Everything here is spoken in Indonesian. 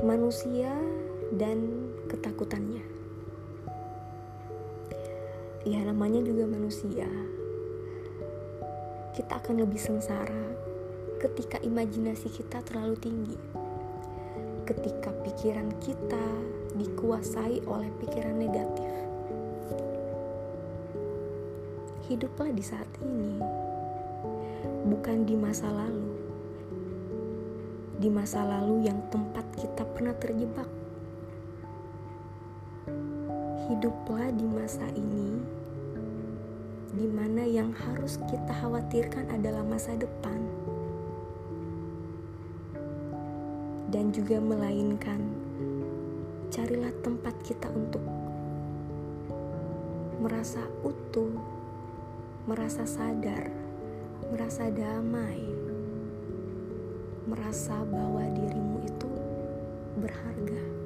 manusia dan ketakutannya. Ya, namanya juga manusia. Kita akan lebih sengsara ketika imajinasi kita terlalu tinggi. Ketika pikiran kita dikuasai oleh pikiran negatif. Hiduplah di saat ini, bukan di masa lalu. Di masa lalu yang tempat pernah terjebak. Hiduplah di masa ini, di mana yang harus kita khawatirkan adalah masa depan, dan juga melainkan carilah tempat kita untuk merasa utuh, merasa sadar, merasa damai, merasa bahwa dirimu itu berharga.